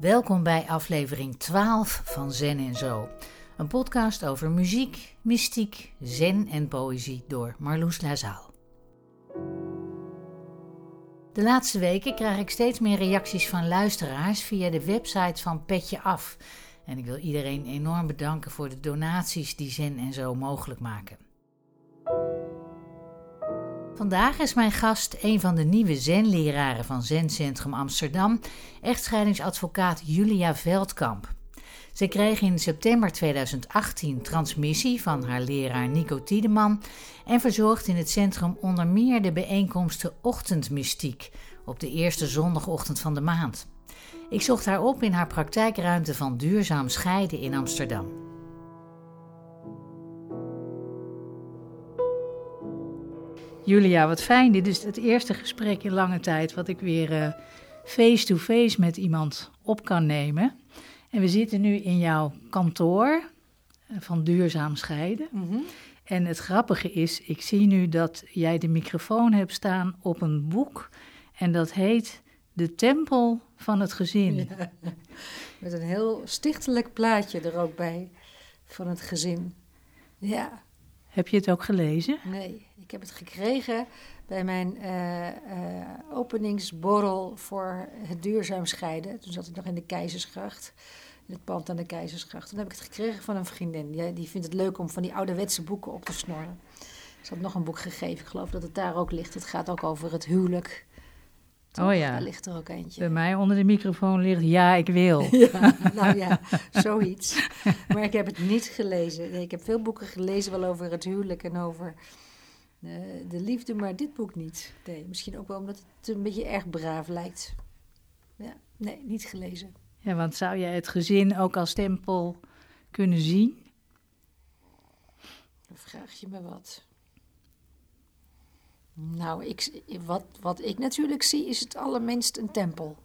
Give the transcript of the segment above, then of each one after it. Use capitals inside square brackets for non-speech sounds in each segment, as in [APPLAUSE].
Welkom bij aflevering 12 van Zen en Zo. Een podcast over muziek, mystiek, zen en poëzie door Marloes Lazaal. De laatste weken krijg ik steeds meer reacties van luisteraars via de website van Petje Af. En ik wil iedereen enorm bedanken voor de donaties die Zen en Zo mogelijk maken. Vandaag is mijn gast een van de nieuwe zenleraren van Zencentrum Amsterdam, echtscheidingsadvocaat Julia Veldkamp. Ze kreeg in september 2018 transmissie van haar leraar Nico Tiedeman en verzorgt in het centrum onder meer de bijeenkomsten Ochtendmystiek op de eerste zondagochtend van de maand. Ik zocht haar op in haar praktijkruimte van Duurzaam Scheiden in Amsterdam. Julia, wat fijn. Dit is het eerste gesprek in lange tijd wat ik weer face-to-face met iemand op kan nemen. En we zitten nu in jouw kantoor eh, van Duurzaam Scheiden. Mhm. En het grappige is, ik zie nu dat jij de microfoon hebt staan op een boek. En dat heet De Tempel van het Gezin. met een heel stichtelijk plaatje er ook bij van het gezin. Ja. Heb je het ook gelezen? Nee, ik heb het gekregen bij mijn uh, uh, openingsborrel voor het duurzaam scheiden. Toen zat ik nog in de Keizersgracht, in het pand aan de Keizersgracht. Toen heb ik het gekregen van een vriendin. Die, die vindt het leuk om van die ouderwetse boeken op te snorren. Ze had nog een boek gegeven, ik geloof dat het daar ook ligt. Het gaat ook over het huwelijk. Oh ja. Daar ligt er ook eentje. Bij mij onder de microfoon ligt Ja, ik wil. [LAUGHS] Ja, [LAUGHS] nou ja, zoiets. Maar ik heb het niet gelezen. Nee, ik heb veel boeken gelezen wel over het huwelijk en over uh, de liefde, maar dit boek niet. Nee, misschien ook wel omdat het een beetje erg braaf lijkt. Ja, nee, niet gelezen. Ja, want zou jij het gezin ook als tempel kunnen zien? Dan vraag je me wat. Nou, ik, wat, wat ik natuurlijk zie is het allerminst een tempel.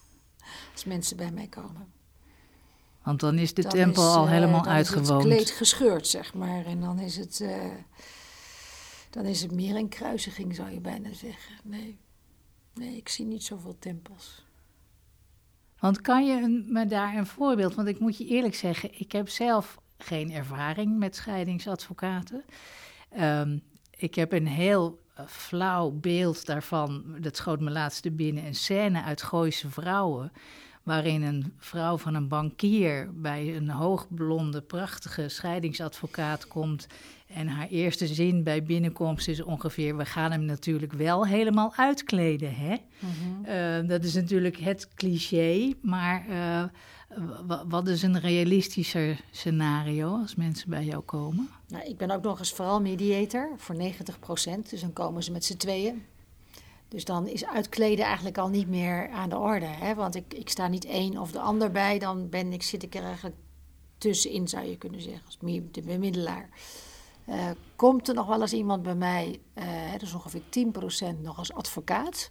[LAUGHS] Als mensen bij mij komen. Want dan is de tempel al uh, helemaal dan uitgewoond. Dan is het kleed gescheurd, zeg maar. En dan is het, uh, dan is het meer een kruisiging, zou je bijna zeggen. Nee, nee ik zie niet zoveel tempels. Want kan je me daar een voorbeeld... Want ik moet je eerlijk zeggen, ik heb zelf geen ervaring met scheidingsadvocaten. Um, ik heb een heel flauw beeld daarvan. Dat schoot me laatste binnen. Een scène uit Gooise Vrouwen. Waarin een vrouw van een bankier bij een hoogblonde, prachtige scheidingsadvocaat komt. En haar eerste zin bij binnenkomst is ongeveer: We gaan hem natuurlijk wel helemaal uitkleden. Hè? Mhm. Eh, dat is natuurlijk het cliché, maar uh, wat is een realistischer scenario als mensen bij jou komen? Nou, ik ben ook nog eens vooral mediator voor 90%, dus dan komen ze met z'n tweeën. Dus dan is uitkleden eigenlijk al niet meer aan de orde. Hè? Want ik, ik sta niet één of de ander bij, dan ben ik, zit ik er eigenlijk tussenin, zou je kunnen zeggen, als de bemiddelaar. Uh, komt er nog wel eens iemand bij mij, uh, dat ongeveer 10% nog als advocaat.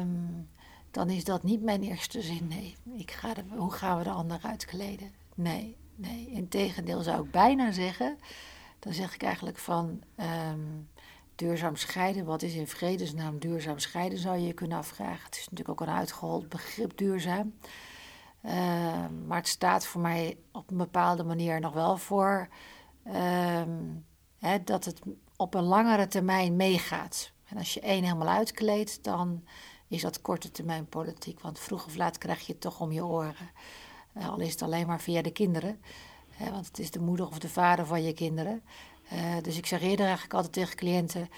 Um, dan is dat niet mijn eerste zin. Nee, ik ga de, hoe gaan we de ander uitkleden? Nee, nee. Integendeel zou ik bijna zeggen. Dan zeg ik eigenlijk van um, duurzaam scheiden. Wat is in vredesnaam duurzaam scheiden, zou je je kunnen afvragen. Het is natuurlijk ook een uitgehold begrip duurzaam. Uh, maar het staat voor mij op een bepaalde manier nog wel voor um, hè, dat het op een langere termijn meegaat. En als je één helemaal uitkleedt, dan is dat korte termijn politiek. Want vroeg of laat krijg je het toch om je oren. Uh, al is het alleen maar via de kinderen. Want het is de moeder of de vader van je kinderen. Uh, dus ik zeg eerder eigenlijk altijd tegen cliënten: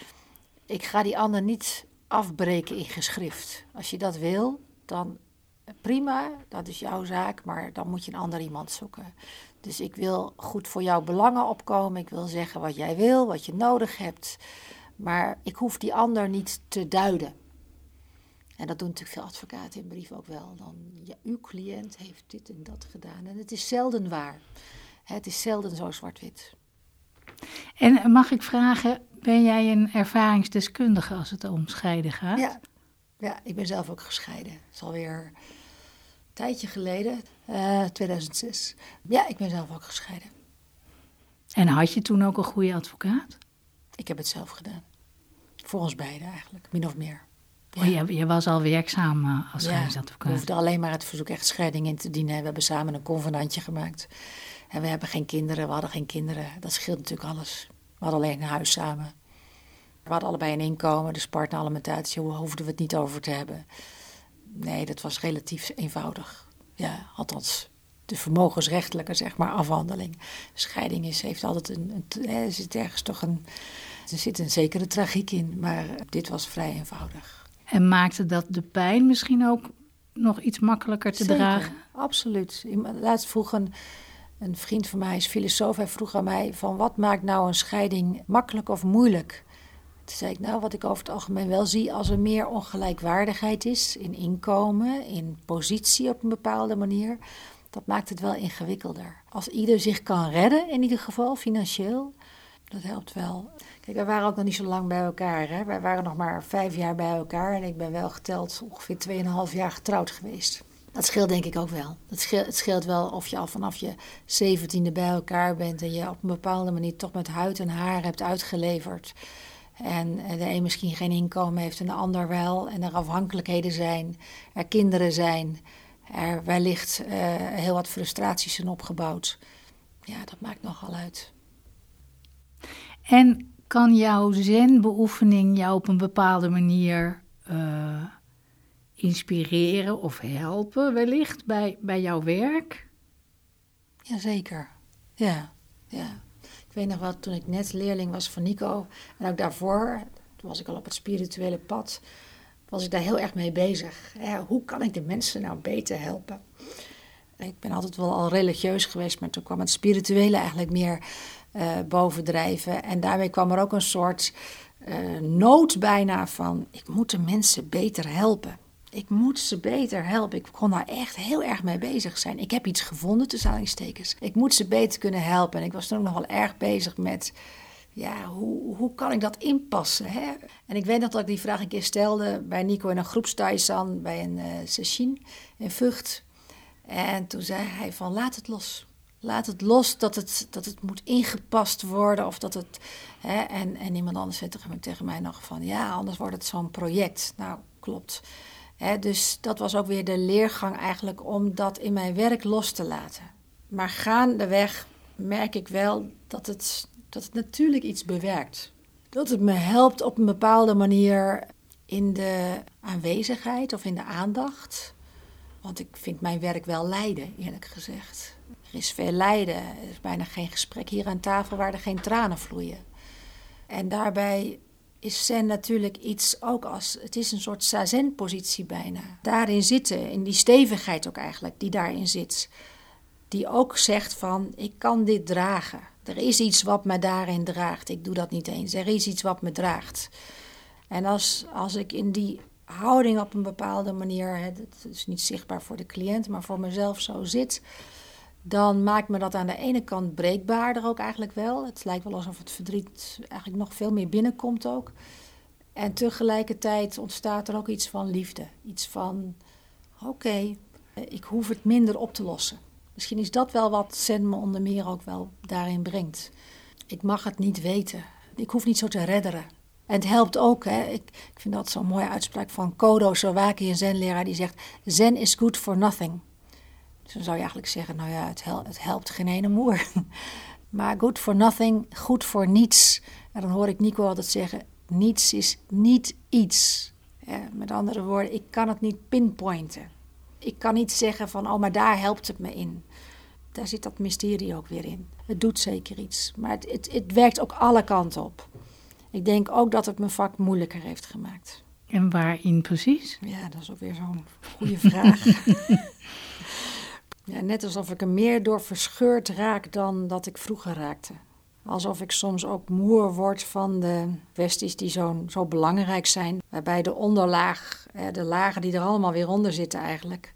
ik ga die ander niet afbreken in geschrift. Als je dat wil, dan prima, dat is jouw zaak, maar dan moet je een ander iemand zoeken. Dus ik wil goed voor jouw belangen opkomen. Ik wil zeggen wat jij wil, wat je nodig hebt. Maar ik hoef die ander niet te duiden. En dat doen natuurlijk veel advocaten in brief ook wel. Dan, ja, uw cliënt heeft dit en dat gedaan. En het is zelden waar. Het is zelden zo zwart-wit. En mag ik vragen, ben jij een ervaringsdeskundige als het om scheiden gaat? Ja, ja ik ben zelf ook gescheiden. Het is alweer een tijdje geleden, uh, eh, 2006. Ja, ik ben zelf ook gescheiden. En had je toen ook een goede advocaat? Ik heb het zelf gedaan. Voor ons beiden eigenlijk, min of meer. Oh, je, je was al werkzaam uh, als Ja, scheidingsadvocaat. We hoefden alleen maar het verzoek echt scheiding in te dienen. We hebben samen een convenantje gemaakt. En we hebben geen kinderen, we hadden geen kinderen. Dat scheelt natuurlijk alles. We hadden alleen een huis samen. We hadden allebei een inkomen, dus partneralimentatie, hoe hoefden we het niet over te hebben. Nee, dat was relatief eenvoudig. Ja, althans, de vermogensrechtelijke, zeg maar, afhandeling. Scheiding is, heeft altijd een, een, er zit ergens toch een, er zit een zekere tragiek in, maar dit was vrij eenvoudig. En maakte dat de pijn misschien ook nog iets makkelijker te Zeker, dragen? Absoluut. Laatst vroeg een, een vriend van mij, is filosoof, hij vroeg aan mij van wat maakt nou een scheiding makkelijk of moeilijk? Toen zei ik, nou wat ik over het algemeen wel zie, als er meer ongelijkwaardigheid is in inkomen, in positie op een bepaalde manier, dat maakt het wel ingewikkelder. Als ieder zich kan redden, in ieder geval financieel, dat helpt wel. Kijk, wij waren ook nog niet zo lang bij elkaar. Hè? Wij waren nog maar vijf jaar bij elkaar en ik ben wel geteld ongeveer 2,5 jaar getrouwd geweest. Dat scheelt denk ik ook wel. Het scheelt, het scheelt wel of je al vanaf je zeventiende bij elkaar bent en je op een bepaalde manier toch met huid en haar hebt uitgeleverd. En de een misschien geen inkomen heeft en de ander wel. En er afhankelijkheden zijn, er kinderen zijn, er wellicht eh, heel wat frustraties zijn opgebouwd. Ja, dat maakt nogal uit. En kan jouw zenbeoefening jou op een bepaalde manier eh, inspireren of helpen, wellicht bij, bij jouw werk? Jazeker. Ja, ja. Ik weet nog wel, toen ik net leerling was van Nico, en ook daarvoor, toen was ik al op het spirituele pad, was ik daar heel erg mee bezig. Hoe kan ik de mensen nou beter helpen? Ik ben altijd wel al religieus geweest, maar toen kwam het spirituele eigenlijk meer eh, bovendrijven. En daarmee kwam er ook een soort eh, nood bijna van, ik moet de mensen beter helpen. Ik moet ze beter helpen. Ik kon daar echt heel erg mee bezig zijn. Ik heb iets gevonden, tussen aanhalingstekens. Ik moet ze beter kunnen helpen. En ik was toen ook nog wel erg bezig met... Ja, hoe, hoe kan ik dat inpassen? Hè? En ik weet dat ik die vraag een keer stelde bij Nico in een groepstaisan bij een uh, in Vught. En toen zei hij van laat het los. Laat het los dat het, dat het moet ingepast worden of dat het... Hè? En, en iemand anders zei tegen, tegen mij nog van ja, anders wordt het zo'n project. Nou, klopt. Dus dat was ook weer de leergang eigenlijk om dat in mijn werk los te laten. Maar gaandeweg merk ik wel dat het, dat het natuurlijk iets bewerkt. Dat het me helpt op een bepaalde manier in de aanwezigheid of in de aandacht. Want ik vind mijn werk wel lijden, eerlijk gezegd. Er is veel lijden. Er is bijna geen gesprek hier aan tafel waar er geen tranen vloeien. En daarbij is zen natuurlijk iets ook als... Het is een soort zazen-positie bijna. Daarin zitten, in die stevigheid ook eigenlijk, die daarin zit. Die ook zegt van, ik kan dit dragen. Er is iets wat me daarin draagt. Ik doe dat niet eens. Er is iets wat me draagt. En als, als ik in die houding op een bepaalde manier... Dat is niet zichtbaar voor de cliënt, maar voor mezelf zo zit... dan maakt me dat aan de ene kant breekbaarder ook eigenlijk wel. Het lijkt wel alsof het verdriet eigenlijk nog veel meer binnenkomt ook. En tegelijkertijd ontstaat er ook iets van liefde. Iets van, oké, ik hoef het minder op te lossen. Misschien is dat wel wat Zen me onder meer ook wel daarin brengt. Ik mag het niet weten. Ik hoef niet zo te redderen. En het helpt ook, hè. Ik, ik vind dat zo'n mooie uitspraak van Kodo Sawaki, een zenleraar, die zegt... Zen is good for nothing. Dus dan zou je eigenlijk zeggen, nou ja, het, hel het helpt geen ene moer. [LAUGHS] maar good for nothing, goed voor niets. En dan hoor ik Nico altijd zeggen, niets is niet iets. Ja, met andere woorden, ik kan het niet pinpointen. Ik kan niet zeggen van, oh, maar daar helpt het me in. Daar zit dat mysterie ook weer in. Het doet zeker iets, maar het, het, het werkt ook alle kanten op. Ik denk ook dat het mijn vak moeilijker heeft gemaakt. En waarin precies? Ja, dat is ook weer zo'n goede vraag. [LAUGHS] net alsof ik er meer door verscheurd raak dan dat ik vroeger raakte. Alsof ik soms ook moer word van de kwesties die zo, zo belangrijk zijn. Waarbij de onderlaag, de lagen die er allemaal weer onder zitten eigenlijk,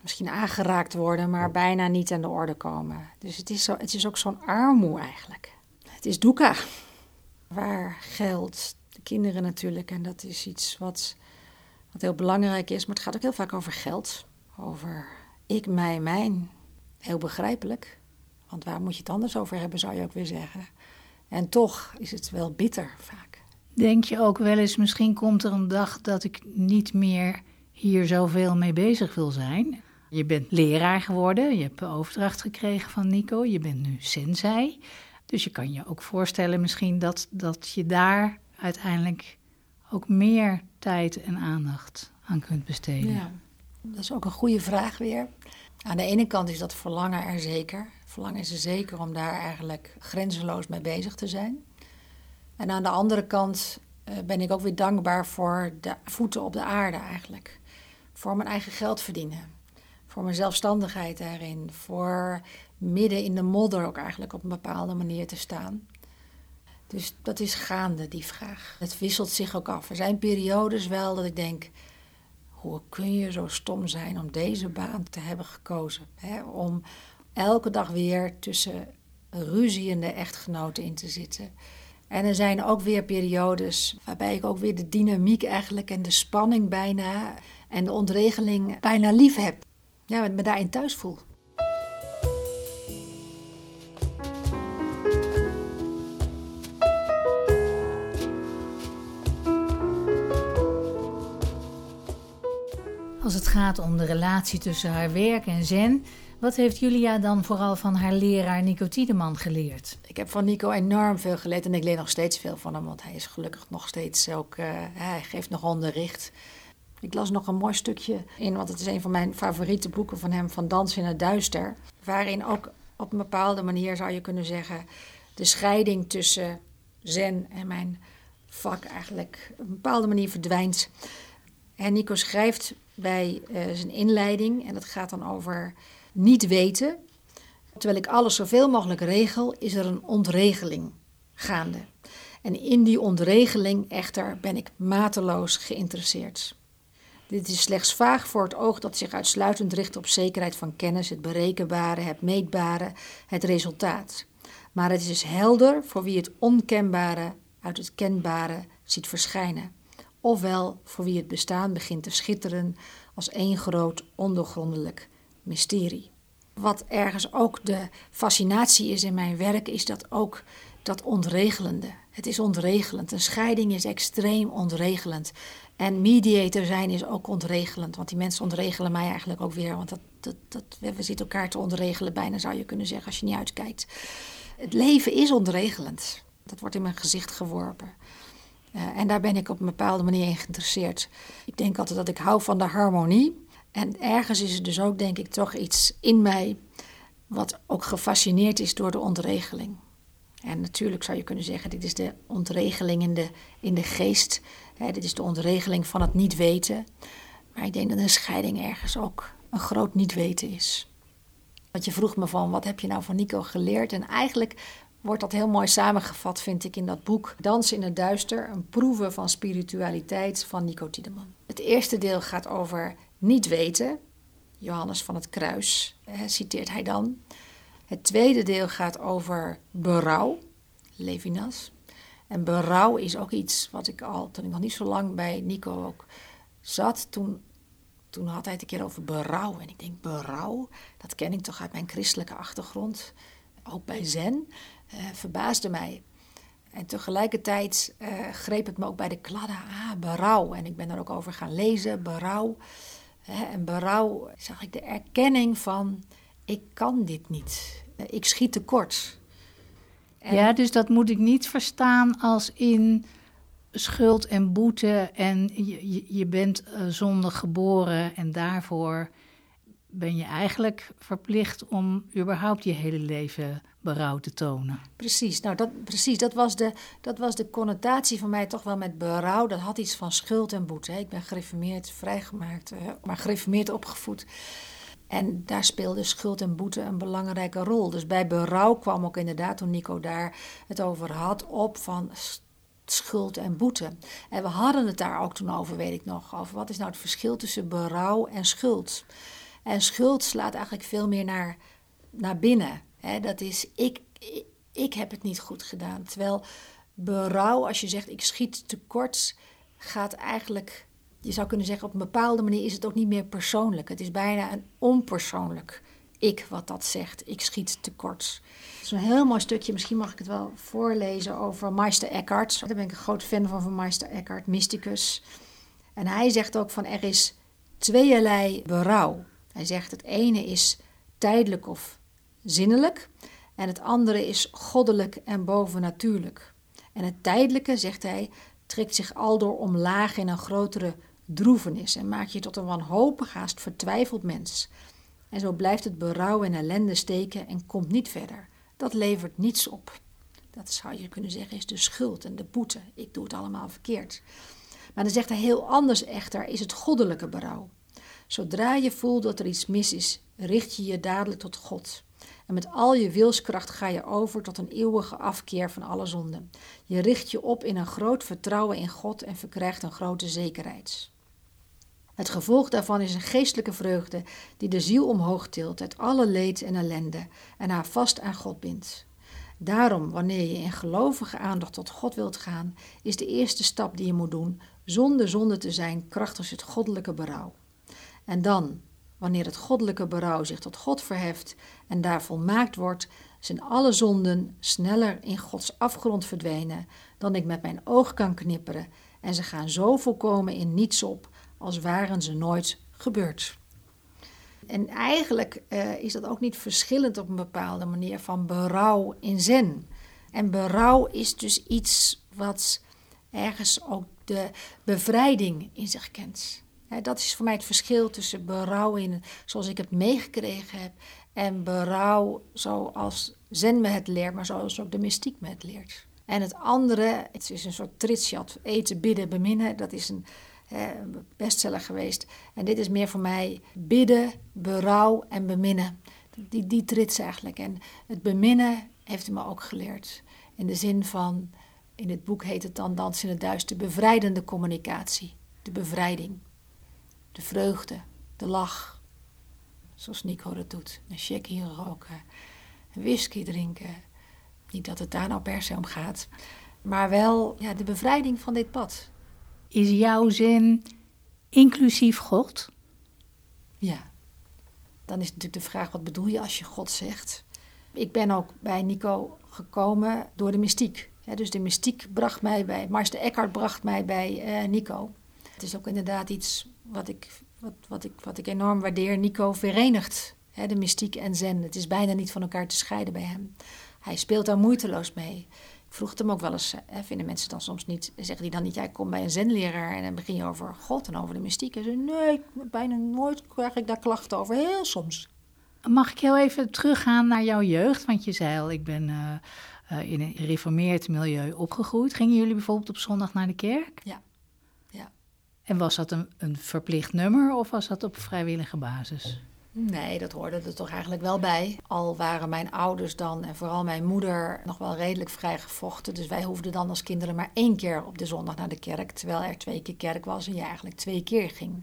misschien aangeraakt worden, maar bijna niet aan de orde komen. Dus het is, zo, het is ook zo'n armoe eigenlijk. Het is doeka. Waar geld, de kinderen natuurlijk, en dat is iets wat, wat heel belangrijk is. Maar het gaat ook heel vaak over geld. Over ik, mij, mijn. Heel begrijpelijk. Want waar moet je het anders over hebben, zou je ook weer zeggen. En toch is het wel bitter vaak. Denk je ook wel eens, misschien komt er een dag dat ik niet meer hier zoveel mee bezig wil zijn? Je bent leraar geworden, je hebt overdracht gekregen van Nico, je bent nu sensei. Dus je kan je ook voorstellen misschien dat, dat je daar uiteindelijk ook meer tijd en aandacht aan kunt besteden. Ja, dat is ook een goede vraag weer. Aan de ene kant is dat verlangen er zeker. Verlangen is er zeker om daar eigenlijk grenzeloos mee bezig te zijn. En aan de andere kant uh, ben ik ook weer dankbaar voor de voeten op de aarde eigenlijk. Voor mijn eigen geld verdienen. Voor mijn zelfstandigheid daarin. Voor midden in de modder ook eigenlijk op een bepaalde manier te staan. Dus dat is gaande, die vraag. Het wisselt zich ook af. Er zijn periodes wel dat ik denk: hoe kun je zo stom zijn om deze baan te hebben gekozen? Hè? Om elke dag weer tussen ruziende echtgenoten in te zitten. En er zijn ook weer periodes waarbij ik ook weer de dynamiek eigenlijk en de spanning bijna en de ontregeling bijna lief heb. Ja, me daarin thuis voel. Het gaat om de relatie tussen haar werk en zen, wat heeft Julia dan vooral van haar leraar Nico Tiedeman geleerd? Ik heb van Nico enorm veel geleerd en ik leer nog steeds veel van hem, want hij is gelukkig nog steeds ook, uh, hij geeft nog onderricht. Ik las nog een mooi stukje in, want het is een van mijn favoriete boeken van hem, van Dans in het Duister. Waarin ook op een bepaalde manier zou je kunnen zeggen, de scheiding tussen zen en mijn vak eigenlijk op een bepaalde manier verdwijnt. En Nico schrijft bij uh, zijn inleiding, en dat gaat dan over niet weten. Terwijl ik alles zoveel mogelijk regel, is er een ontregeling gaande. En in die ontregeling echter ben ik mateloos geïnteresseerd. Dit is slechts vaag voor het oog dat zich uitsluitend richt op zekerheid van kennis, het berekenbare, het meetbare, het resultaat. Maar het is helder voor wie het onkenbare uit het kenbare ziet verschijnen ofwel voor wie het bestaan begint te schitteren als één groot ondergrondelijk mysterie. Wat ergens ook de fascinatie is in mijn werk, is dat ook dat ontregelende. Het is ontregelend. Een scheiding is extreem ontregelend. En mediator zijn is ook ontregelend. Want die mensen ontregelen mij eigenlijk ook weer. Want dat, dat, dat, we zitten elkaar te ontregelen, bijna zou je kunnen zeggen, als je niet uitkijkt. Het leven is ontregelend. Dat wordt in mijn gezicht geworpen. Uh, en daar ben ik op een bepaalde manier in geïnteresseerd. Ik denk altijd dat ik hou van de harmonie. En ergens is er dus ook, denk ik, toch iets in mij wat ook gefascineerd is door de ontregeling. En natuurlijk zou je kunnen zeggen, dit is de ontregeling in de, in de geest. Hè, dit is de ontregeling van het niet weten. Maar ik denk dat een scheiding ergens ook een groot niet weten is. Want je vroeg me van, wat heb je nou van Nico geleerd? En eigenlijk wordt dat heel mooi samengevat, vind ik, in dat boek Dans in het Duister, een proeven van spiritualiteit van Nico Tiedeman. Het eerste deel gaat over niet weten. Johannes van het Kruis citeert hij dan. Het tweede deel gaat over berouw, Levinas. En berouw is ook iets wat ik al, toen ik nog niet zo lang bij Nico ook zat, toen, toen had hij het een keer over berouw. En ik denk, berouw, dat ken ik toch uit mijn christelijke achtergrond, ook bij Zen verbaasde mij. En tegelijkertijd uh, greep het me ook bij de kladden. Ah, berouw. En ik ben er ook over gaan lezen, berouw. en berouw zag ik de erkenning van, ik kan dit niet. Uh, ik schiet tekort. En... Ja, dus dat moet ik niet verstaan als in schuld en boete en je, je bent zonder geboren en daarvoor ben je eigenlijk verplicht om überhaupt je hele leven berouw te tonen. Precies, nou dat, precies, dat, was de, dat was de connotatie van mij toch wel met berouw. Dat had iets van schuld en boete. Ik ben gereformeerd, vrijgemaakt, uh, maar gereformeerd opgevoed. En daar speelde schuld en boete een belangrijke rol. Dus bij berouw kwam ook inderdaad, toen Nico daar het over had, op van schuld en boete. En we hadden het daar ook toen over, weet ik nog, over wat is nou het verschil tussen berouw en schuld. En schuld slaat eigenlijk veel meer naar, naar binnen dat is, ik, ik, heb het niet goed gedaan. Terwijl berouw, als je zegt ik schiet tekort, gaat eigenlijk, je zou kunnen zeggen op een bepaalde manier is het ook niet meer persoonlijk. Het is bijna een onpersoonlijk ik wat dat zegt. Ik schiet tekort. Het is een heel mooi stukje, misschien mag ik het wel voorlezen over Meister Eckhart. Daar ben ik een groot fan van, van Meister Eckhart, mysticus. En hij zegt ook van er is tweeërlei berouw. Hij zegt het ene is tijdelijk of zinnelijk en het andere is goddelijk en bovennatuurlijk. En het tijdelijke, zegt hij, trekt zich aldoor omlaag in een grotere droevenis en maakt je tot een wanhopig, haast vertwijfeld mens. En zo blijft het berouw en ellende steken en komt niet verder. Dat levert niets op. Dat zou je kunnen zeggen is de schuld en de boete. Ik doe het allemaal verkeerd. Maar dan zegt hij heel anders echter, is het goddelijke berouw. Zodra je voelt dat er iets mis is, richt je je dadelijk tot God. En met al je wilskracht ga je over tot een eeuwige afkeer van alle zonden. Je richt je op in een groot vertrouwen in God en verkrijgt een grote zekerheid. Het gevolg daarvan is een geestelijke vreugde die de ziel omhoog tilt uit alle leed en ellende en haar vast aan God bindt. Daarom, wanneer je in gelovige aandacht tot God wilt gaan, is de eerste stap die je moet doen zonder zonde te zijn, krachtig het goddelijke berouw. En dan, wanneer het goddelijke berouw zich tot God verheft en daar volmaakt wordt, zijn alle zonden sneller in Gods afgrond verdwenen dan ik met mijn oog kan knipperen en ze gaan zo volkomen in niets op als waren ze nooit gebeurd. En eigenlijk uh, is dat ook niet verschillend op een bepaalde manier van berouw in zen. En berouw is dus iets wat ergens ook de bevrijding in zich kent. Dat is voor mij het verschil tussen berouw in, zoals ik het meegekregen heb, en berouw zoals Zen me het leert, maar zoals ook de mystiek me het leert. En het andere, het is een soort tritsjat, eten, bidden, beminnen, dat is een bestseller geweest. En dit is meer voor mij bidden, berouw en beminnen. Die, die trits eigenlijk. En het beminnen heeft hij me ook geleerd. In de zin van, in het boek heet het dan Dans in het Duister, bevrijdende communicatie. De bevrijding. De vreugde, de lach. Zoals Nico dat doet. Een check hier roken. Een whisky drinken. Niet dat het daar nou per se om gaat. Maar wel ja, de bevrijding van dit pad. Is jouw zin inclusief God? Ja. Dan is natuurlijk de vraag: wat bedoel je als je God zegt? Ik ben ook bij Nico gekomen door de mystiek. dus de mystiek bracht mij bij, Meister Eckhart bracht mij bij uh, Nico. Het is ook inderdaad iets wat ik, wat, wat, ik, wat ik enorm waardeer. Nico verenigt de mystiek en zen. Het is bijna niet van elkaar te scheiden bij hem. Hij speelt daar moeiteloos mee vroeg het hem ook wel eens, hè, vinden mensen dan soms niet, zeggen die dan niet, jij komt bij een zenleraar en dan begin je over God en over de mystiek. En ze nee, bijna nooit krijg ik daar klachten over, heel soms. Mag ik heel even teruggaan naar jouw jeugd? Want je zei al, ik ben uh, uh, in een gereformeerd milieu opgegroeid. Gingen jullie bijvoorbeeld op zondag naar de kerk? Ja. En was dat een, verplicht nummer of was dat op vrijwillige basis? Nee, dat hoorde er toch eigenlijk wel bij. Al waren mijn ouders dan en vooral mijn moeder nog wel redelijk vrijgevochten. Dus wij hoefden dan als kinderen maar één keer op de zondag naar de kerk. Terwijl er twee keer kerk was en je eigenlijk twee keer ging.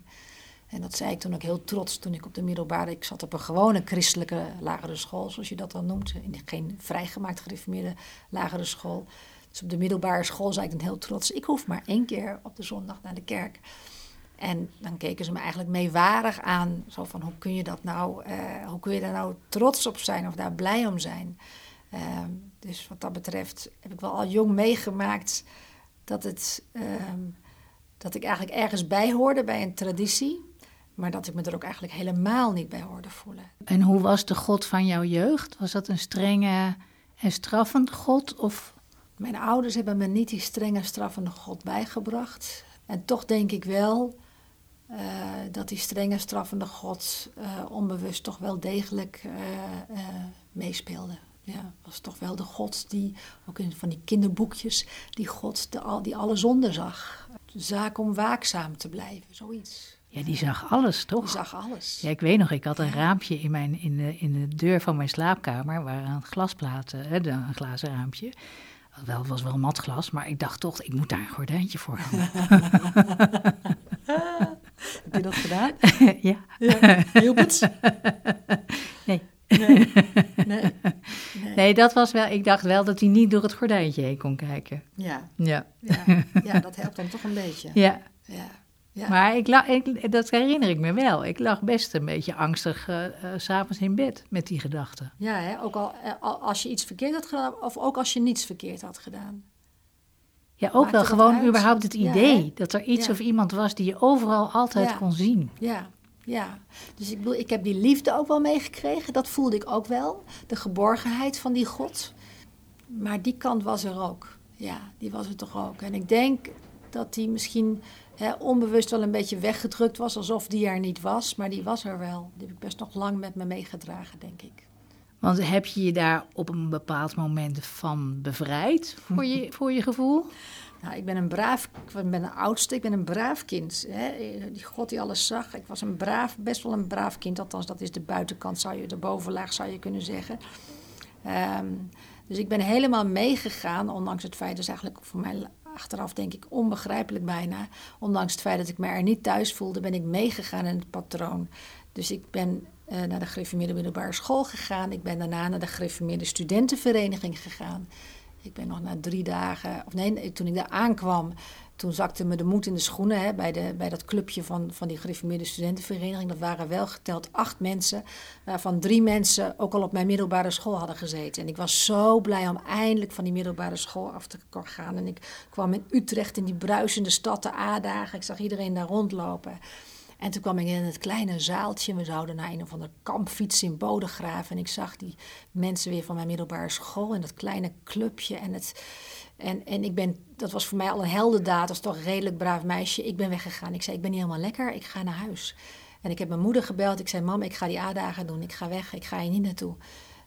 En dat zei ik toen ook heel trots toen ik op de middelbare... Ik zat op een gewone christelijke lagere school, zoals je dat dan noemt. Geen vrijgemaakt gereformeerde lagere school. Dus op de middelbare school zei ik dan heel trots... ik hoef maar één keer op de zondag naar de kerk. En dan keken ze me eigenlijk meewarig aan. Zo van, hoe kun je dat nou, uh, hoe kun je daar nou trots op zijn of daar blij om zijn? Uh, dus wat dat betreft heb ik wel al jong meegemaakt dat, het, uh, dat ik eigenlijk ergens bij hoorde bij een traditie. Maar dat ik me er ook eigenlijk helemaal niet bij hoorde voelen. En hoe was de God van jouw jeugd? Was dat een strenge en straffende God? Of? Mijn ouders hebben me niet die strenge straffende God bijgebracht. En toch denk ik wel uh, dat die strenge straffende God uh, onbewust toch wel degelijk uh, meespeelde. Ja, was toch wel de God die, ook in van die kinderboekjes, die God de, die alle zonden zag. De zaak om waakzaam te blijven, zoiets. Ja, die zag alles, toch? Die zag alles. Ja, ik weet nog, ik had een raampje in, mijn, in, de, in de deur van mijn slaapkamer, waar een glasplaten, een glazen raampje. Wel, was wel matglas, maar ik dacht toch, ik moet daar een gordijntje voor hebben. [LAUGHS] Heb je dat gedaan? [LAUGHS] ja. ja. Hielp het? [LAUGHS] Nee. Nee. nee. Nee. dat was wel. Ik dacht wel dat hij niet door het gordijntje heen kon kijken. Ja. Ja. Ja, ja dat helpt dan toch een beetje. Ja. Ja. Ja. Maar ik, ik, dat herinner ik me wel. Ik lag best een beetje angstig uh, uh, s'avonds in bed met die gedachten. Ja, hè? ook al, als je iets verkeerd had gedaan, of ook als je niets verkeerd had gedaan. Ja, ook wel gewoon überhaupt het idee dat er iets of iemand was die je overal altijd kon zien. Ja, ja. Dus ik bedoel, ik heb die liefde ook wel meegekregen. Dat voelde ik ook wel. De geborgenheid van die God. Maar die kant was er ook. Ja, die was er toch ook. En ik denk dat die misschien hè, onbewust wel een beetje weggedrukt was, alsof die er niet was. Maar die was er wel. Die heb ik best nog lang met me meegedragen, denk ik. Want heb je je daar op een bepaald moment van bevrijd, voor je, voor je gevoel? Nou, ik ben een braaf, ik ben een oudste, ik ben een braaf kind. Hè? Die God die alles zag. Ik was een braaf, best wel een braaf kind. Althans, dat is de buitenkant, zou je, de bovenlaag zou je kunnen zeggen. Ehm, dus ik ben helemaal meegegaan, ondanks het feit, dat is eigenlijk voor mij achteraf denk ik onbegrijpelijk bijna. Ondanks het feit dat ik me er niet thuis voelde, ben ik meegegaan in het patroon. Dus ik ben uh, naar de gereformeerde middelbare school gegaan. Ik ben daarna naar de gereformeerde studentenvereniging gegaan. Ik ben nog na drie dagen, of nee, toen ik daar aankwam, toen zakte me de moed in de schoenen hè, bij, de, bij dat clubje van, van die gereformeerde studentenvereniging. Dat waren wel geteld acht mensen, waarvan drie mensen ook al op mijn middelbare school hadden gezeten. En ik was zo blij om eindelijk van die middelbare school af te gaan. En ik kwam in Utrecht in die bruisende stad de A-dagen. Ik zag iedereen daar rondlopen. En toen kwam ik in het kleine zaaltje. We zouden naar een of ander kamp fietsen in Bodegraven. En ik zag die mensen weer van mijn middelbare school in dat kleine clubje. En, het, en, en ik ben, dat was voor mij al een heldendaad. Is toch een redelijk braaf meisje. Ik ben weggegaan. Ik zei, ik ben niet helemaal lekker. Ik ga naar huis. En ik heb mijn moeder gebeld. Ik zei, mam, ik ga die A-dagen doen. Ik ga weg. Ik ga hier niet naartoe.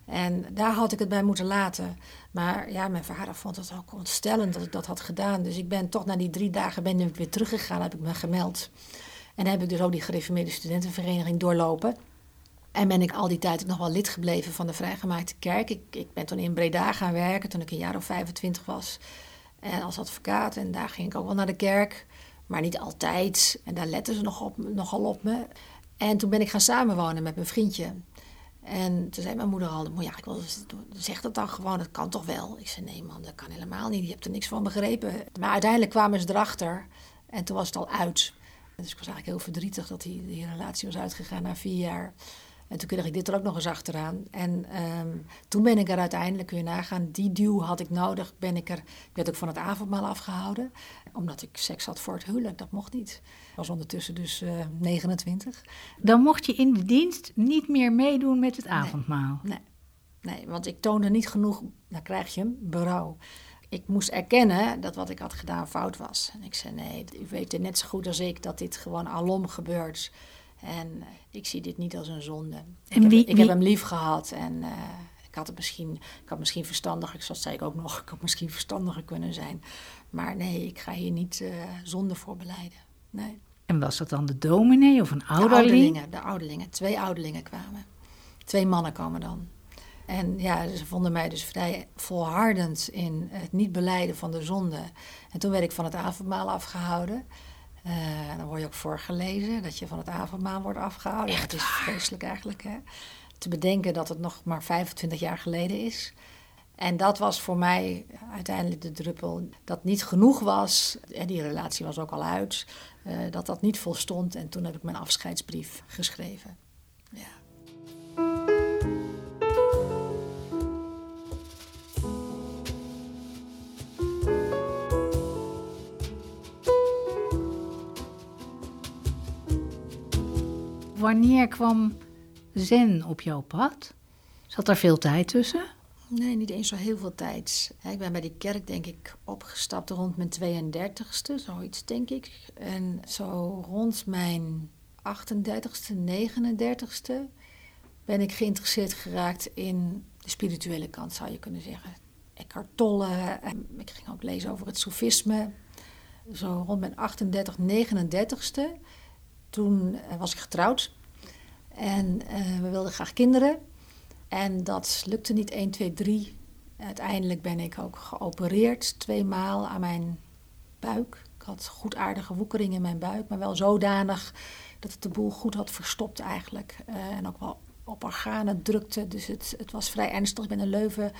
En daar had ik het bij moeten laten. Maar ja, mijn vader vond het ook ontstellend dat ik dat had gedaan. Dus ik ben toch na die drie dagen ben ik weer teruggegaan. Heb ik me gemeld. En heb ik dus ook die gereformeerde studentenvereniging doorlopen. En ben ik al die tijd nog wel lid gebleven van de Vrijgemaakte Kerk. Ik, ik ben toen in Breda gaan werken toen ik een jaar of 25 was. En als advocaat. En daar ging ik ook wel naar de kerk. Maar niet altijd. En daar letten ze nog op, nogal op me. En toen ben ik gaan samenwonen met mijn vriendje. En toen zei mijn moeder al, ja, ik wil, zeg dat dan gewoon, dat kan toch wel? Ik zei, nee man, dat kan helemaal niet, je hebt er niks van begrepen. Maar uiteindelijk kwamen ze erachter en toen was het al uit. Dus ik was eigenlijk heel verdrietig dat die, die relatie was uitgegaan na vier jaar. En toen kreeg ik dit er ook nog eens achteraan. En ehm, toen ben ik er uiteindelijk, kun je nagaan, die duw had ik nodig. Ben ik er, ik werd ook van het avondmaal afgehouden. Omdat ik seks had voor het huwelijk, dat mocht niet. Ik was ondertussen dus uh, eh, 29. Dan mocht je in de dienst niet meer meedoen met het avondmaal? Nee, nee, nee want ik toonde niet genoeg, dan krijg je hem, berouw ik moest erkennen dat wat ik had gedaan fout was. En ik zei: Nee, u weet het net zo goed als ik dat dit gewoon alom gebeurt. En eh, ik zie dit niet als een zonde. En wie, ik, heb, ik heb hem lief gehad en uh, ik had het misschien, ik had misschien verstandiger, zoals zei ik ook nog, ik had misschien verstandiger kunnen zijn. Maar nee, ik ga hier niet uh, zonde voor beleiden. Nee. En was dat dan de dominee of een ouderling? De ouderlingen, de ouderlingen. Twee ouderlingen kwamen. Twee mannen komen dan. En ja, ze vonden mij dus vrij volhardend in het niet beleiden van de zonde. En toen werd ik van het avondmaal afgehouden. Uh, dan word je ook voorgelezen dat je van het avondmaal wordt afgehouden. Echt dat is vreselijk eigenlijk. Hè? Te bedenken dat het nog maar 25 jaar geleden is. En dat was voor mij uiteindelijk de druppel. Dat niet genoeg was, en die relatie was ook al uit, uh, dat dat niet volstond. En toen heb ik mijn afscheidsbrief geschreven. Ja. Wanneer kwam zen op jouw pad? Zat er veel tijd tussen? Nee, niet eens zo heel veel tijd. Ik ben bij die kerk, denk ik, opgestapt rond mijn 32ste, zoiets denk ik. En zo rond mijn 38ste, 39ste ben ik geïnteresseerd geraakt in de spirituele kant, zou je kunnen zeggen. Eckhart Tolle, ik ging ook lezen over het sofisme. Zo rond mijn 38, 39ste toen eh, was ik getrouwd en uh, we wilden graag kinderen. En dat lukte niet 1, 2, 3. Uiteindelijk ben ik ook geopereerd, twee maal aan mijn buik. Ik had goedaardige woekering in mijn buik, maar wel zodanig dat het de boel goed had verstopt eigenlijk. Uh, en ook wel op organen drukte, dus het, het was vrij ernstig. Ik ben in Leuven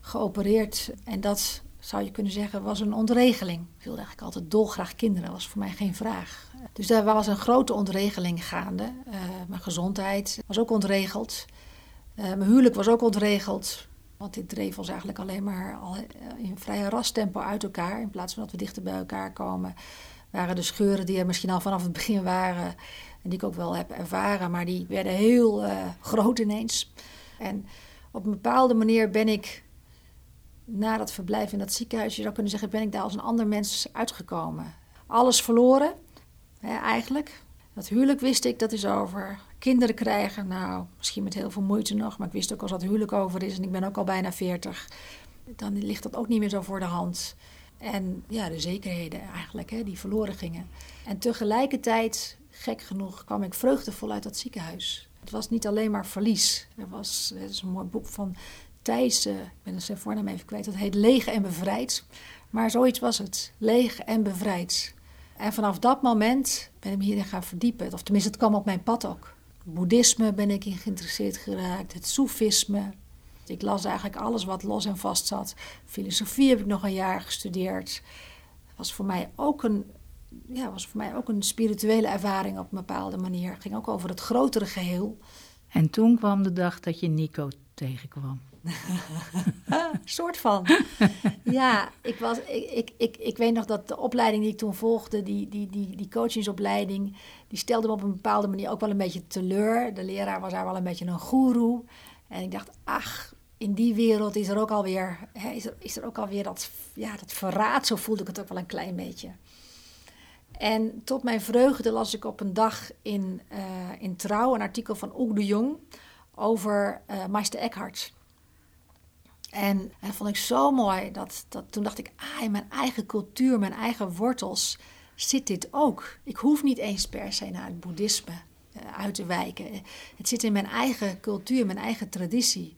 geopereerd en dat zou je kunnen zeggen, was een ontregeling. Ik wilde eigenlijk altijd dolgraag kinderen, dat was voor mij geen vraag. Dus daar was een grote ontregeling gaande. Uh, mijn gezondheid was ook ontregeld. Uh, mijn huwelijk was ook ontregeld. Want dit dreef ons eigenlijk alleen maar al in vrij rastempo uit elkaar. In plaats van dat we dichter bij elkaar komen, waren de scheuren die er misschien al vanaf het begin waren. En die ik ook wel heb ervaren, maar die werden heel groot ineens. En op een bepaalde manier ben ik na dat verblijf in dat ziekenhuis, je zou kunnen zeggen, ben ik daar als een ander mens uitgekomen. Alles verloren, hè, eigenlijk. Dat huwelijk wist ik, dat is over. Kinderen krijgen, nou, misschien met heel veel moeite nog, maar ik wist ook als dat huwelijk over is en ik ben ook al bijna 40, dan ligt dat ook niet meer zo voor de hand. En ja, de zekerheden eigenlijk, hè, die verloren gingen. En tegelijkertijd, gek genoeg, kwam ik vreugdevol uit dat ziekenhuis. Het was niet alleen maar verlies. Er was, het is een mooi boek van Thijs, uh, ik ben zijn voornaam even kwijt, dat heet Leeg en Bevrijd. Maar zoiets was het, leeg en bevrijd. En vanaf dat moment ben ik me hierin gaan verdiepen. Of tenminste, het kwam op mijn pad ook. Boeddhisme ben ik in geïnteresseerd geraakt, het soefisme. Ik las eigenlijk alles wat los en vast zat. Filosofie heb ik nog een jaar gestudeerd. Was voor mij ook een, ja, was voor mij ook een spirituele ervaring op een bepaalde manier. Het ging ook over het grotere geheel. En toen kwam de dag dat je Nico tegenkwam. [LAUGHS] soort van. ja, ik, was, ik, ik, ik, ik weet nog dat de opleiding die ik toen volgde, die, die, die, die coachingsopleiding, die stelde me op een bepaalde manier ook wel een beetje teleur. De leraar was daar wel een beetje een goeroe. En ik dacht, ach, in die wereld is er ook alweer, hè, is, er, is er ook alweer dat, ja, dat verraad. Zo voelde ik het ook wel een klein beetje. En tot mijn vreugde las ik op een dag in, uh, in Trouw een artikel van Oek de Jong over uh, Meister Eckhart. En dat vond ik zo mooi. Dat, dat, toen dacht ik, ah, in mijn eigen cultuur, mijn eigen wortels zit dit ook. Ik hoef niet eens per se naar het boeddhisme uh, uit te wijken. Het zit in mijn eigen cultuur, mijn eigen traditie.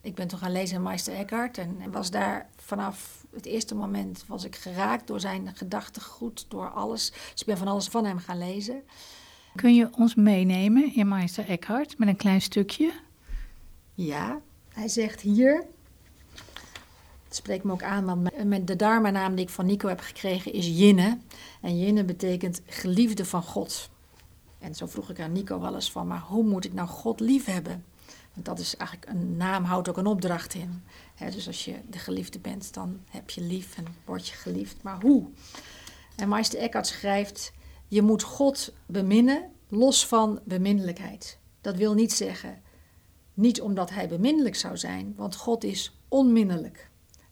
Ik ben toen gaan lezen in Meister Eckhart en, en was daar vanaf het eerste moment was ik geraakt door zijn gedachtegoed, door alles. Dus ik ben van alles van hem gaan lezen. Kun je ons meenemen in Meister Eckhart met een klein stukje? Ja, hij zegt hier. Het spreekt me ook aan, want de Dharma-naam die ik van Nico heb gekregen is Jinne. En Jinne betekent geliefde van God. En zo vroeg ik aan Nico wel eens van, maar hoe moet ik nou God lief hebben? Want dat is eigenlijk een naam, houdt ook een opdracht in. dus als je de geliefde bent, dan heb je lief en word je geliefd. Maar hoe? En Meister Eckhart schrijft: Je moet God beminnen los van beminnelijkheid. Dat wil niet zeggen, niet omdat hij beminnelijk zou zijn, want God is onminnelijk.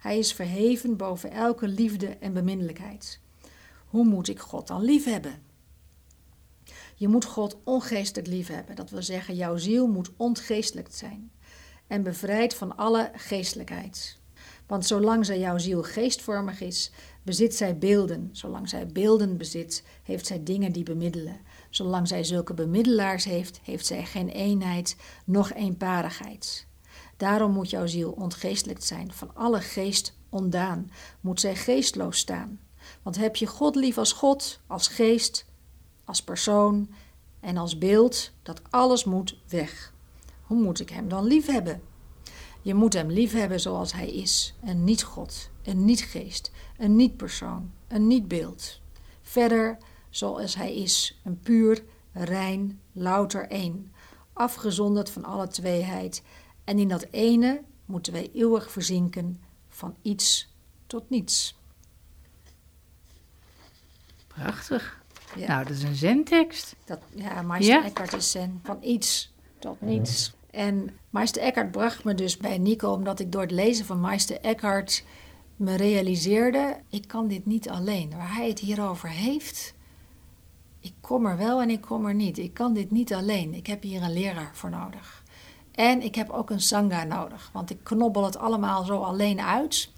Hij is verheven boven elke liefde en beminnelijkheid. Hoe moet ik God dan lief hebben? Je moet God ongeestelijk lief hebben. Dat wil zeggen, jouw ziel moet ontgeestelijk zijn en bevrijd van alle geestelijkheid. Want zolang zij jouw ziel geestvormig is, bezit zij beelden. Zolang zij beelden bezit, heeft zij dingen die bemiddelen. Zolang zij zulke bemiddelaars heeft, heeft zij geen eenheid, noch eenparigheid. Daarom moet jouw ziel ontgeestelijk zijn, van alle geest ondaan, moet zij geestloos staan. Want heb je God lief als God, als geest, als persoon en als beeld, dat alles moet weg. Hoe moet ik hem dan lief hebben? Je moet hem lief hebben zoals hij is, en niet God, en niet geest, een niet persoon, een niet beeld. Verder zoals hij is, een puur, rein, louter één, afgezonderd van alle tweeheid. En in dat ene moeten wij eeuwig verzinken van iets tot niets. Prachtig. Ja. Nou, dat is een zentekst. Dat, ja, Meister Eckhart is zen. Van iets tot niets. En Meister Eckhart bracht me dus bij Nico, omdat ik door het lezen van Meister Eckhart me realiseerde: ik kan dit niet alleen. Waar hij het hierover heeft, ik kom er wel en ik kom er niet. Ik kan dit niet alleen. Ik heb hier een leraar voor nodig. En ik heb ook een sangha nodig, want ik knobbel het allemaal zo alleen uit.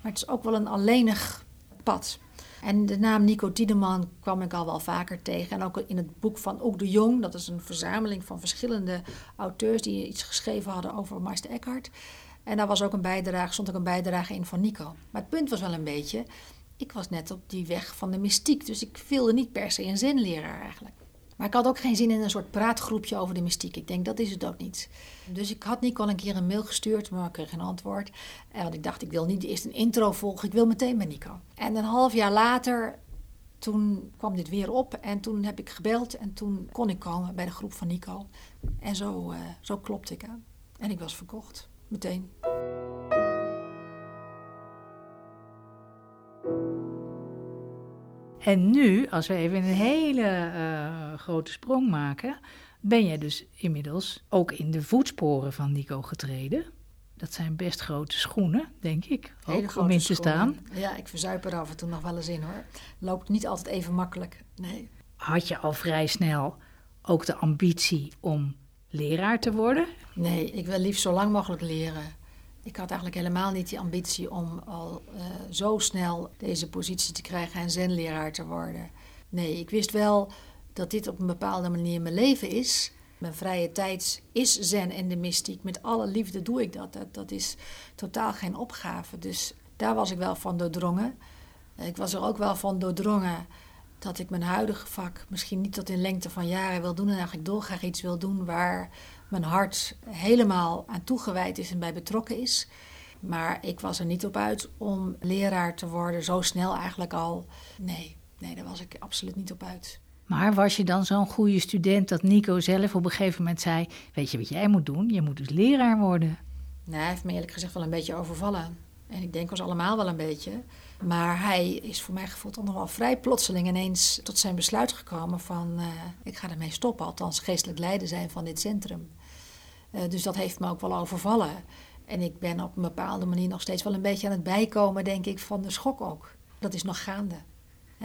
Maar het is ook wel een alleenig pad. En de naam Nico Tiedeman kwam ik al wel vaker tegen. En ook in het boek van Ook de Jong, dat is een verzameling van verschillende auteurs die iets geschreven hadden over Meister Eckhart. En daar was ook een bijdrage, stond ook een bijdrage in van Nico. Maar het punt was wel een beetje, ik was net op die weg van de mystiek, dus ik wilde niet per se een zenleraar eigenlijk. Maar ik had ook geen zin in een soort praatgroepje over de mystiek. Ik denk, dat is het ook niet. Dus ik had Nico al een keer een mail gestuurd, maar ik kreeg geen antwoord. En want ik dacht, ik wil niet eerst een intro volgen, ik wil meteen bij Nico. En een half jaar later, toen kwam dit weer op en toen heb ik gebeld en toen kon ik komen bij de groep van Nico. En zo, uh, zo klopte ik aan. En ik was verkocht, meteen. En nu, als we even een hele uh, grote sprong maken, ben je dus inmiddels ook in de voetsporen van Nico getreden. Dat zijn best grote schoenen, denk ik, ook om in te staan. Ja, ik verzuip er af en toe nog wel eens in hoor. Loopt niet altijd even makkelijk, nee. Had je al vrij snel ook de ambitie om leraar te worden? Nee, ik wil liefst zo lang mogelijk leren. Ik had eigenlijk helemaal niet die ambitie om al uh, zo snel deze positie te krijgen en zenleraar te worden. Nee, ik wist wel dat dit op een bepaalde manier mijn leven is. Mijn vrije tijd is zen en de mystiek. Met alle liefde doe ik dat. Dat, dat is totaal geen opgave. Dus daar was ik wel van doordrongen. Ik was er ook wel van doordrongen dat ik mijn huidige vak misschien niet tot in lengte van jaren wil doen. En eigenlijk dolgraag iets wil doen waar mijn hart helemaal aan toegewijd is en bij betrokken is. Maar ik was er niet op uit om leraar te worden, zo snel eigenlijk al. Nee, nee, daar was ik absoluut niet op uit. Maar was je dan zo'n goede student dat Nico zelf op een gegeven moment zei: Weet je wat jij moet doen? Je moet dus leraar worden. Nee, hij heeft me eerlijk gezegd wel een beetje overvallen. En ik denk ons allemaal wel een beetje. Maar hij is voor mijn gevoel toch nog wel vrij plotseling ineens tot zijn besluit gekomen van... Uh, ik ga ermee stoppen, althans geestelijk leider zijn van dit centrum. Uh, dus dat heeft me ook wel overvallen. En ik ben op een bepaalde manier nog steeds wel een beetje aan het bijkomen, denk ik, van de schok ook. Dat is nog gaande.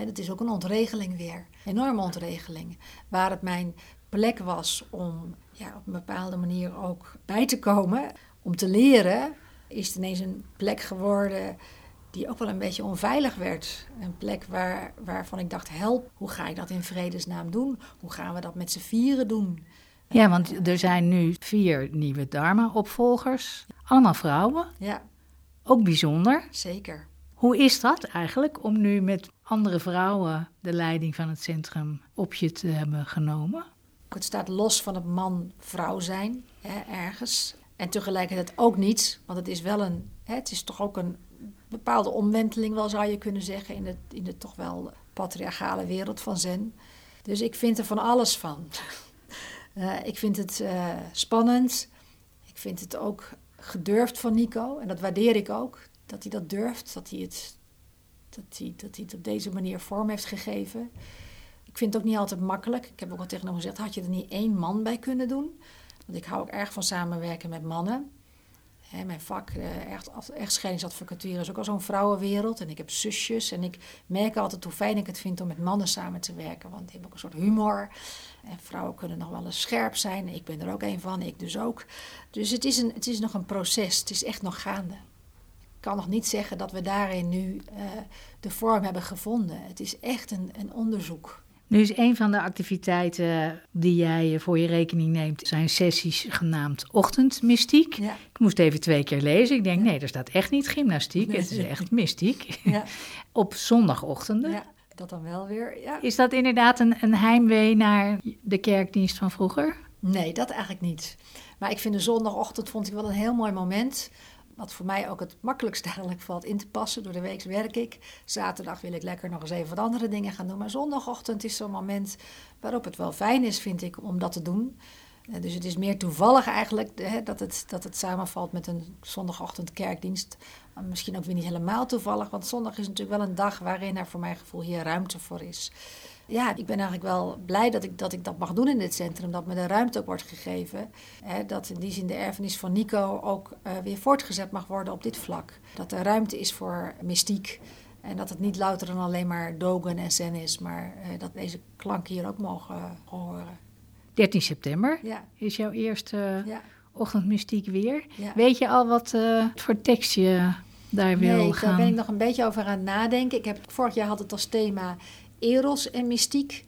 Dat is ook een ontregeling weer. Enorme ontregeling. Waar het mijn plek was om ja, op een bepaalde manier ook bij te komen, om te leren, is het ineens een plek geworden die ook wel een beetje onveilig werd. Een plek waar, waarvan ik dacht, help, hoe ga ik dat in vredesnaam doen? Hoe gaan we dat met z'n vieren doen? Ja, want er zijn nu vier nieuwe Dharma-opvolgers. Allemaal vrouwen. Ja. Ook bijzonder. Zeker. Hoe is dat eigenlijk om nu met andere vrouwen de leiding van het centrum op je te hebben genomen? Het staat los van het man-vrouw zijn, hè, ergens. En tegelijkertijd ook niet, want het is wel een, hè, het is toch ook een bepaalde omwenteling, wel zou je kunnen zeggen, in de, in de toch wel patriarchale wereld van Zen. Dus ik vind er van alles van. Uh, ik vind het uh, spannend. Ik vind het ook gedurfd van Nico. En dat waardeer ik ook. Dat hij dat durft. Dat hij het, dat hij, dat hij het op deze manier vorm heeft gegeven. Ik vind het ook niet altijd makkelijk. Ik heb ook al tegen hem gezegd: had je er niet één man bij kunnen doen? Want ik hou ook erg van samenwerken met mannen mijn vak, uh, echt, echtscheidingsadvocatuur, is ook al zo'n vrouwenwereld. En ik heb zusjes. En ik merk altijd hoe fijn ik het vind om met mannen samen te werken. Want die hebben ook een soort humor. En vrouwen kunnen nog wel eens scherp zijn. Ik ben er ook een van, ik dus ook. Dus het is, een, het is nog een proces. Het is echt nog gaande. Ik kan nog niet zeggen dat we daarin nu uh, de vorm hebben gevonden. Het is echt een, een onderzoek. Nu is een van de activiteiten die jij voor je rekening neemt, zijn sessies genaamd ochtendmystiek. Ja. Ik moest even twee keer lezen. Ik denk, nee, er staat echt niet gymnastiek, het is echt mystiek. Ja. [LAUGHS] Op zondagochtenden. Ja, dat dan wel weer. Ja. Is dat inderdaad een, een heimwee naar de kerkdienst van vroeger? Nee, dat eigenlijk niet. Maar ik vind de zondagochtend vond ik wel een heel mooi moment wat voor mij ook het makkelijkst eigenlijk valt in te passen. Door de week werk ik. Zaterdag wil ik lekker nog eens even wat andere dingen gaan doen. Maar zondagochtend is zo'n moment waarop het wel fijn is, vind ik, om dat te doen. Eh, dus het is meer toevallig eigenlijk hè, dat, het, dat het samenvalt met een zondagochtend kerkdienst. misschien ook weer niet helemaal toevallig, want zondag is natuurlijk wel een dag waarin er voor mijn gevoel hier ruimte voor is ja, ik ben eigenlijk wel blij dat ik, dat ik dat mag doen in dit centrum. Dat me de ruimte ook wordt gegeven. Hè, dat in die zin de erfenis van Nico ook uh, weer voortgezet mag worden op dit vlak. Dat er ruimte is voor mystiek. En dat het niet louter dan alleen maar dogen en zen is. Maar uh, dat deze klanken hier ook mogen uh, horen. 13 september ja. is jouw eerste ja. ochtendmystiek weer. Ja. Weet je al wat voor tekst je daar wil nee, gaan? daar ben ik nog een beetje over aan het nadenken. Ik heb, vorig jaar had het als thema eros en mystiek.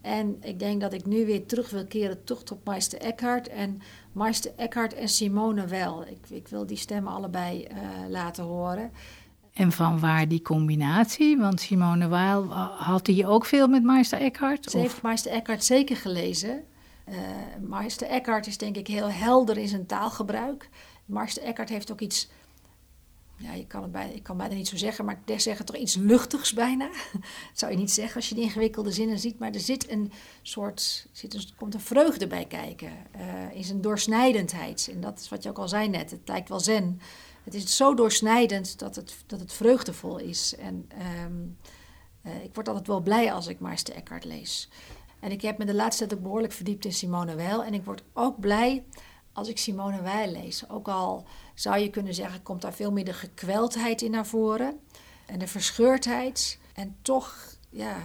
En ik denk dat ik nu weer terug wil keren toch tot Meister Eckhart. En Meister Eckhart en Simone wel. Ik, ik wil die stemmen allebei uh, laten horen. En van waar die combinatie? Want Simone Weil, had hij ook veel met Meister Eckhart? Ze heeft Meister Eckhart zeker gelezen. Uh, Meister Eckhart is denk ik heel helder in zijn taalgebruik. Meister Eckhart heeft ook iets ja, je kan het ik kan bijna niet zo zeggen, maar ik zeg het toch iets luchtigs bijna. [LAUGHS] dat zou je niet zeggen als je de ingewikkelde zinnen ziet, maar er zit een soort, zit er komt een vreugde bij kijken, uh, in zijn doorsnijdendheid. En dat is wat je ook al zei net, het lijkt wel zen. Het is zo doorsnijdend dat het, dat het vreugdevol is. En um, uh, ik word altijd wel blij als ik Meister Eckhart lees. En ik heb me de laatste tijd ook behoorlijk verdiept in Simone Weil. En ik word ook blij als ik Simone Weil lees. Ook al zou je kunnen zeggen, komt daar veel meer de gekweldheid in naar voren. En de verscheurdheid. En toch, ja,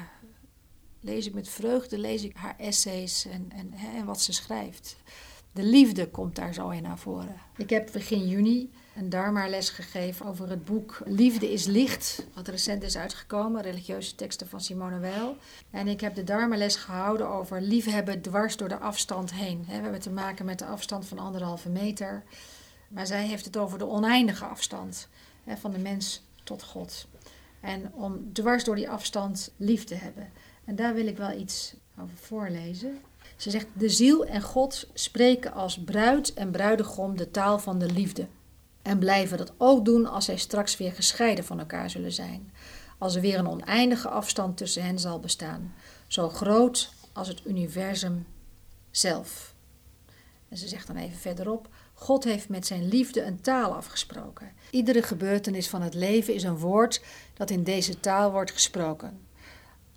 lees ik met vreugde, lees ik haar essays en, en, en wat ze schrijft. De liefde komt daar zo in naar voren. Ik heb begin juni een Dharma-les gegeven over het boek Liefde is Licht, wat recent is uitgekomen, religieuze teksten van Simone Weil. En ik heb de Dharma-les gehouden over liefhebben dwars door de afstand heen. We hebben te maken met de afstand van anderhalve meter. Maar zij heeft het over de oneindige afstand van de mens tot God. En om dwars door die afstand lief te hebben. En daar wil ik wel iets over voorlezen. Ze zegt: De ziel en God spreken als bruid en bruidegom de taal van de liefde. En blijven dat ook doen als zij straks weer gescheiden van elkaar zullen zijn. Als er weer een oneindige afstand tussen hen zal bestaan, zo groot als het universum zelf. En ze zegt dan even verderop: God heeft met zijn liefde een taal afgesproken. Iedere gebeurtenis van het leven is een woord dat in deze taal wordt gesproken.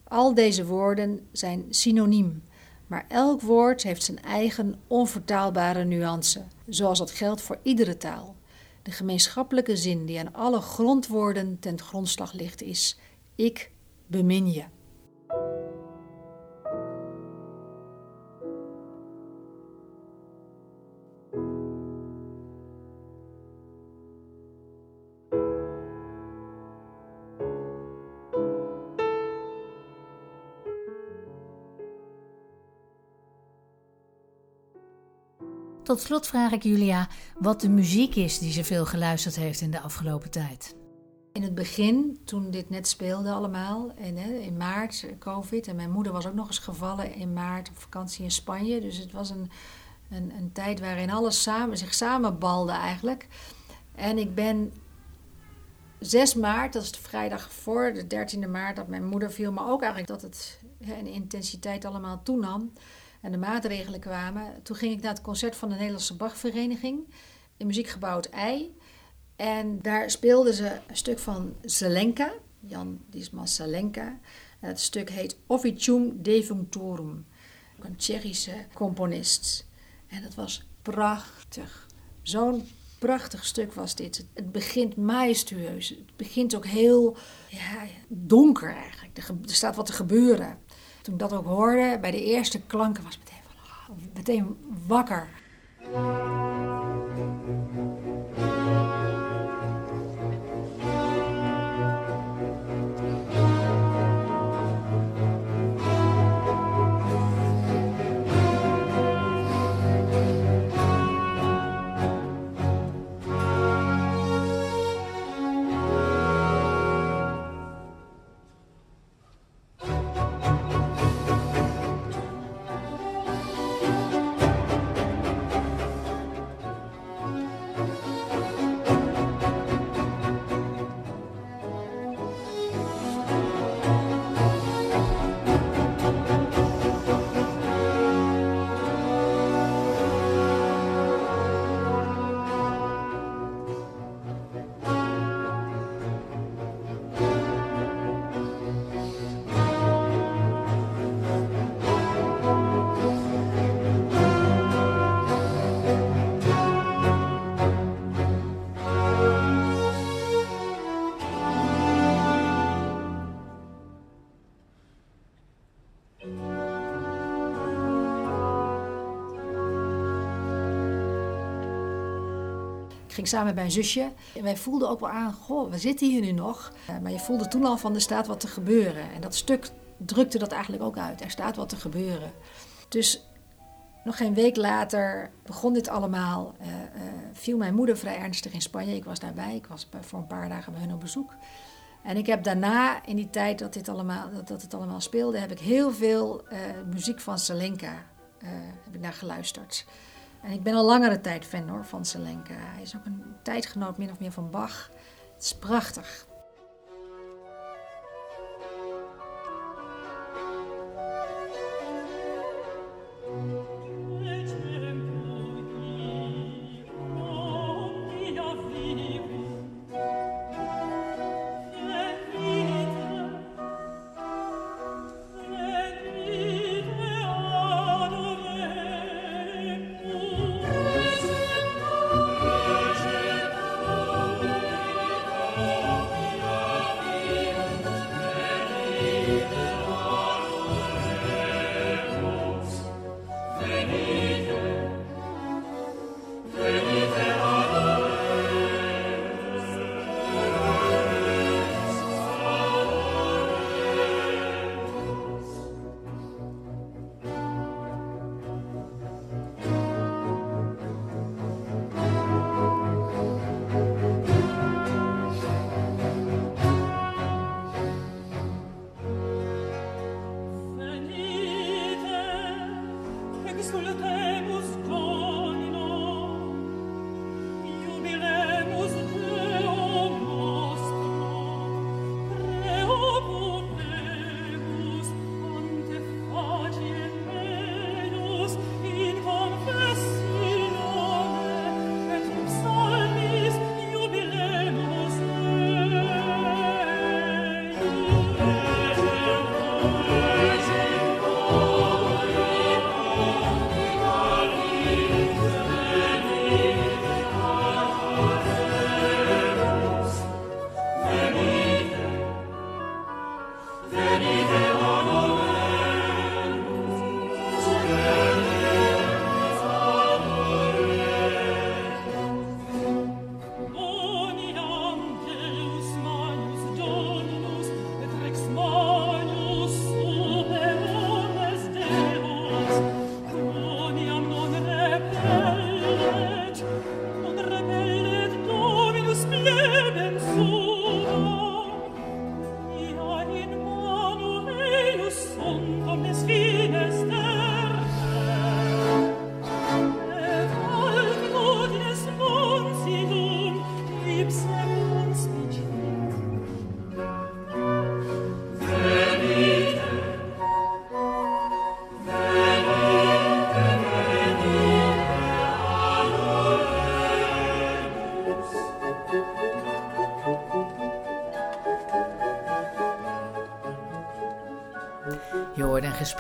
Al deze woorden zijn synoniem, maar elk woord heeft zijn eigen onvertaalbare nuance, zoals dat geldt voor iedere taal. De gemeenschappelijke zin die aan alle grondwoorden ten grondslag ligt is: Ik bemin je. Tot slot vraag ik Julia wat de muziek is die ze veel geluisterd heeft in de afgelopen tijd. In het begin, toen dit net speelde allemaal, en, in maart, COVID, en mijn moeder was ook nog eens gevallen in maart op vakantie in Spanje. Dus het was een, een, een tijd waarin alles samen, zich samenbalde eigenlijk. En ik ben 6 maart, dat is de vrijdag voor de 13e maart dat mijn moeder viel, maar ook eigenlijk dat het hè, in intensiteit allemaal toenam en de maatregelen kwamen. Toen ging ik naar het concert van de Nederlandse Bachvereniging in muziekgebouw Het Ei. En daar speelden ze een stuk van Zelenka, Jan Dismas Zelenka. En het stuk heet Officium Defunctorum, een Tsjechische componist. En dat was prachtig. Zo'n prachtig stuk was dit. Het begint majestueus. Het begint ook heel ja, donker eigenlijk. Er staat wat te gebeuren. Toen ik dat ook hoorde, bij de eerste klanken was meteen, van, oh, meteen wakker. Ik ging samen met mijn zusje. En wij voelden ook wel aan, goh, we zitten hier nu nog. Uh, maar je voelde toen al van, er staat wat te gebeuren. En dat stuk drukte dat eigenlijk ook uit. Er staat wat te gebeuren. Dus nog geen week later begon dit allemaal. Uh, viel mijn moeder vrij ernstig in Spanje. Ik was daarbij. Ik was voor een paar dagen bij hun op bezoek. En ik heb daarna, in die tijd dat, dit allemaal, dat, dat het allemaal speelde, heb ik heel veel muziek van Selenka heb ik naar geluisterd. En ik ben al langere tijd fan hoor, van Selenka. Hij is ook een tijdgenoot min of meer van Bach. Het is prachtig.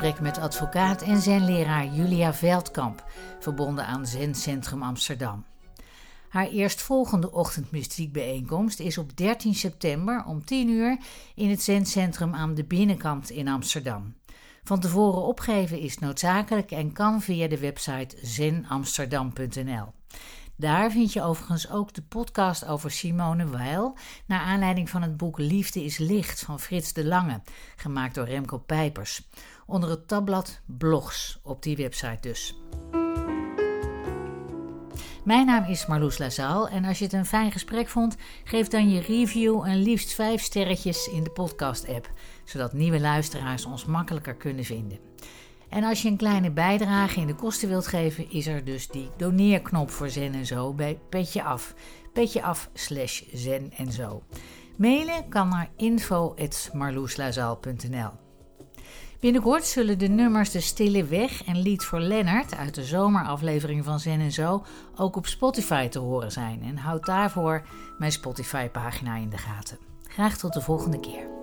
Met advocaat en zenleraar Julia Veldkamp, verbonden aan Zencentrum Amsterdam. Haar eerstvolgende ochtendmuziekbijeenkomst is op 13 september om 10 uur in het Zencentrum aan de Binnenkant in Amsterdam. Van tevoren opgeven is noodzakelijk en kan via de website zenamsterdam.nl. Daar vind je overigens ook de podcast over Simone Weil, naar aanleiding van het boek Liefde is Licht van Frits de Lange, gemaakt door Remco Pijpers onder het tabblad Blogs op die website dus. Mijn naam is Marloes Lazaal en als je het een fijn gesprek vond, geef dan je review en liefst 5 sterretjes in de podcast-app, zodat nieuwe luisteraars ons makkelijker kunnen vinden. En als je een kleine bijdrage in de kosten wilt geven, is er dus die doneerknop voor Zen en Zo bij Petje Af. Petje Af slash Zen en Zo. Mailen kan naar info.marloeslazaal.nl Binnenkort zullen de nummers De Stille Weg en Lied voor Lennart uit de zomeraflevering van Zen en Zo ook op Spotify te horen zijn. En houd daarvoor mijn Spotify-pagina in de gaten. Graag tot de volgende keer.